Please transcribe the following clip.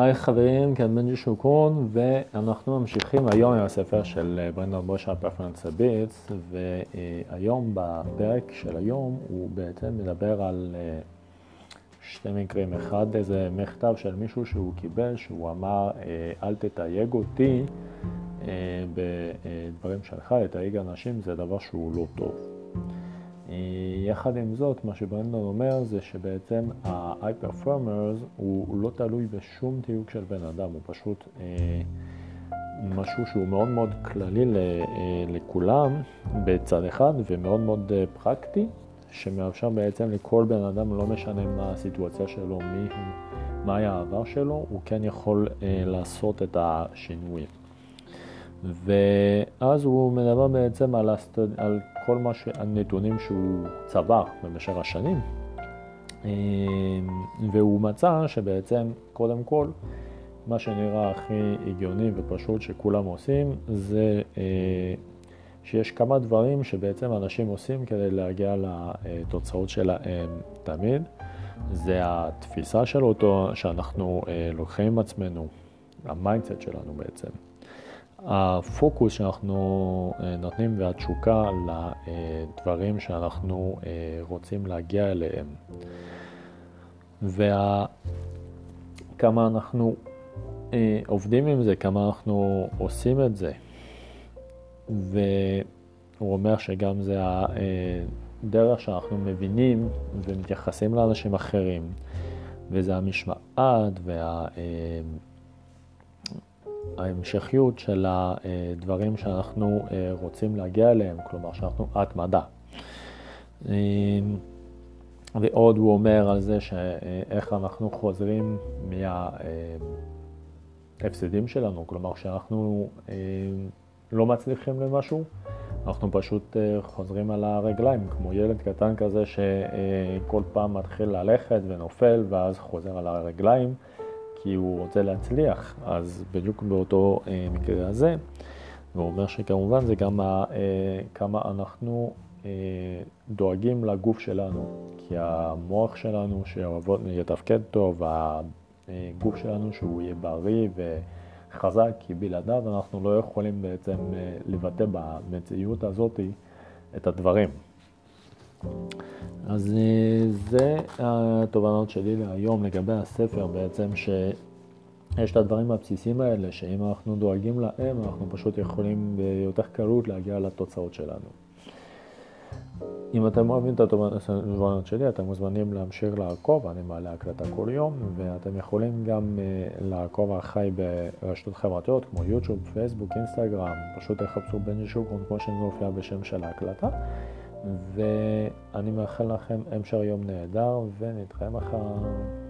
היי חברים, כאן בנג'י שוקרון, ואנחנו ממשיכים היום עם הספר של ברנדון בושארד, Performance Habits, והיום בפרק של היום הוא בעצם מדבר על אה, שתי מקרים. אחד, איזה מכתב של מישהו שהוא קיבל, שהוא אמר, אה, אל תתייג אותי אה, בדברים שלך, לתייג אנשים זה דבר שהוא לא טוב. יחד עם זאת, מה שברנדון אומר זה שבעצם ה-high performers הוא, לא תלוי בשום תיוג של בן אדם, הוא פשוט אה, משהו שהוא מאוד מאוד כללי ל, אה, לכולם בצד אחד ומאוד מאוד אה, פרקטי, שמאפשר בעצם לכל בן אדם, לא משנה מה הסיטואציה שלו, מי הוא, מה היה העבר שלו, הוא כן יכול אה, לעשות את השינויים. ואז הוא מדבר בעצם על, הסטד... על כל מה. הנתונים שהוא צבר במשך השנים, אמ, והוא מצא שבעצם, קודם כל, מה שנראה הכי הגיוני ופשוט שכולם עושים, זה אה, שיש כמה דברים שבעצם אנשים עושים כדי להגיע לתוצאות שלהם תמיד. זה התפיסה של אותו, שאנחנו אה, לוקחים עם עצמנו, ה mindset שלנו בעצם. הפוקוס שאנחנו אה, נותנים והתשוקה לדברים שאנחנו אה, רוצים להגיע אליהם. וכמה אנחנו אה, עובדים עם זה, כמה אנחנו עושים את זה. והוא אומר שגם זה הדרך שאנחנו מבינים ומתייחסים לאנשים אחרים, וזה המשמעת וה... ההמשכיות של הדברים שאנחנו אה, רוצים להגיע אליהם, כלומר שאנחנו התמדה. אה, ועוד הוא אומר על זה שאיך אנחנו חוזרים מההפסדים שלנו, כלומר שאנחנו אה, לא מצליחים למשהו, אנחנו פשוט חוזרים על הרגליים, כמו ילד קטן כזה שכל פעם מתחיל ללכת ונופל ואז חוזר על הרגליים. כי הוא רוצה להצליח, אז בדיוק באותו אה, מקרה הזה, והוא אומר שכמובן זה גם אה, כמה אנחנו אה, דואגים לגוף שלנו, כי המוח שלנו שיתפקד טוב, הגוף שלנו שהוא יהיה בריא וחזק, כי בלעדיו אנחנו לא יכולים בעצם אה, לבטא במציאות הזאת את הדברים. אז אה, זה התובנות שלי להיום לגבי הספר בעצם, שיש את הדברים הבסיסים האלה, שאם אנחנו דואגים להם, אנחנו פשוט יכולים ביותר קלות להגיע לתוצאות שלנו. אם אתם אוהבים את התובנות שלי, אתם מוזמנים להמשיך לעקוב, אני מעלה הקלטה כל יום, ואתם יכולים גם אה, לעקוב אחריי ברשתות חברתיות כמו יוטיוב, פייסבוק, אינסטגרם, פשוט תחפשו בן ישוקרון כמו שזה מופיע בשם של ההקלטה. ואני מאחל לכם המשך יום נהדר ונתראה מחר.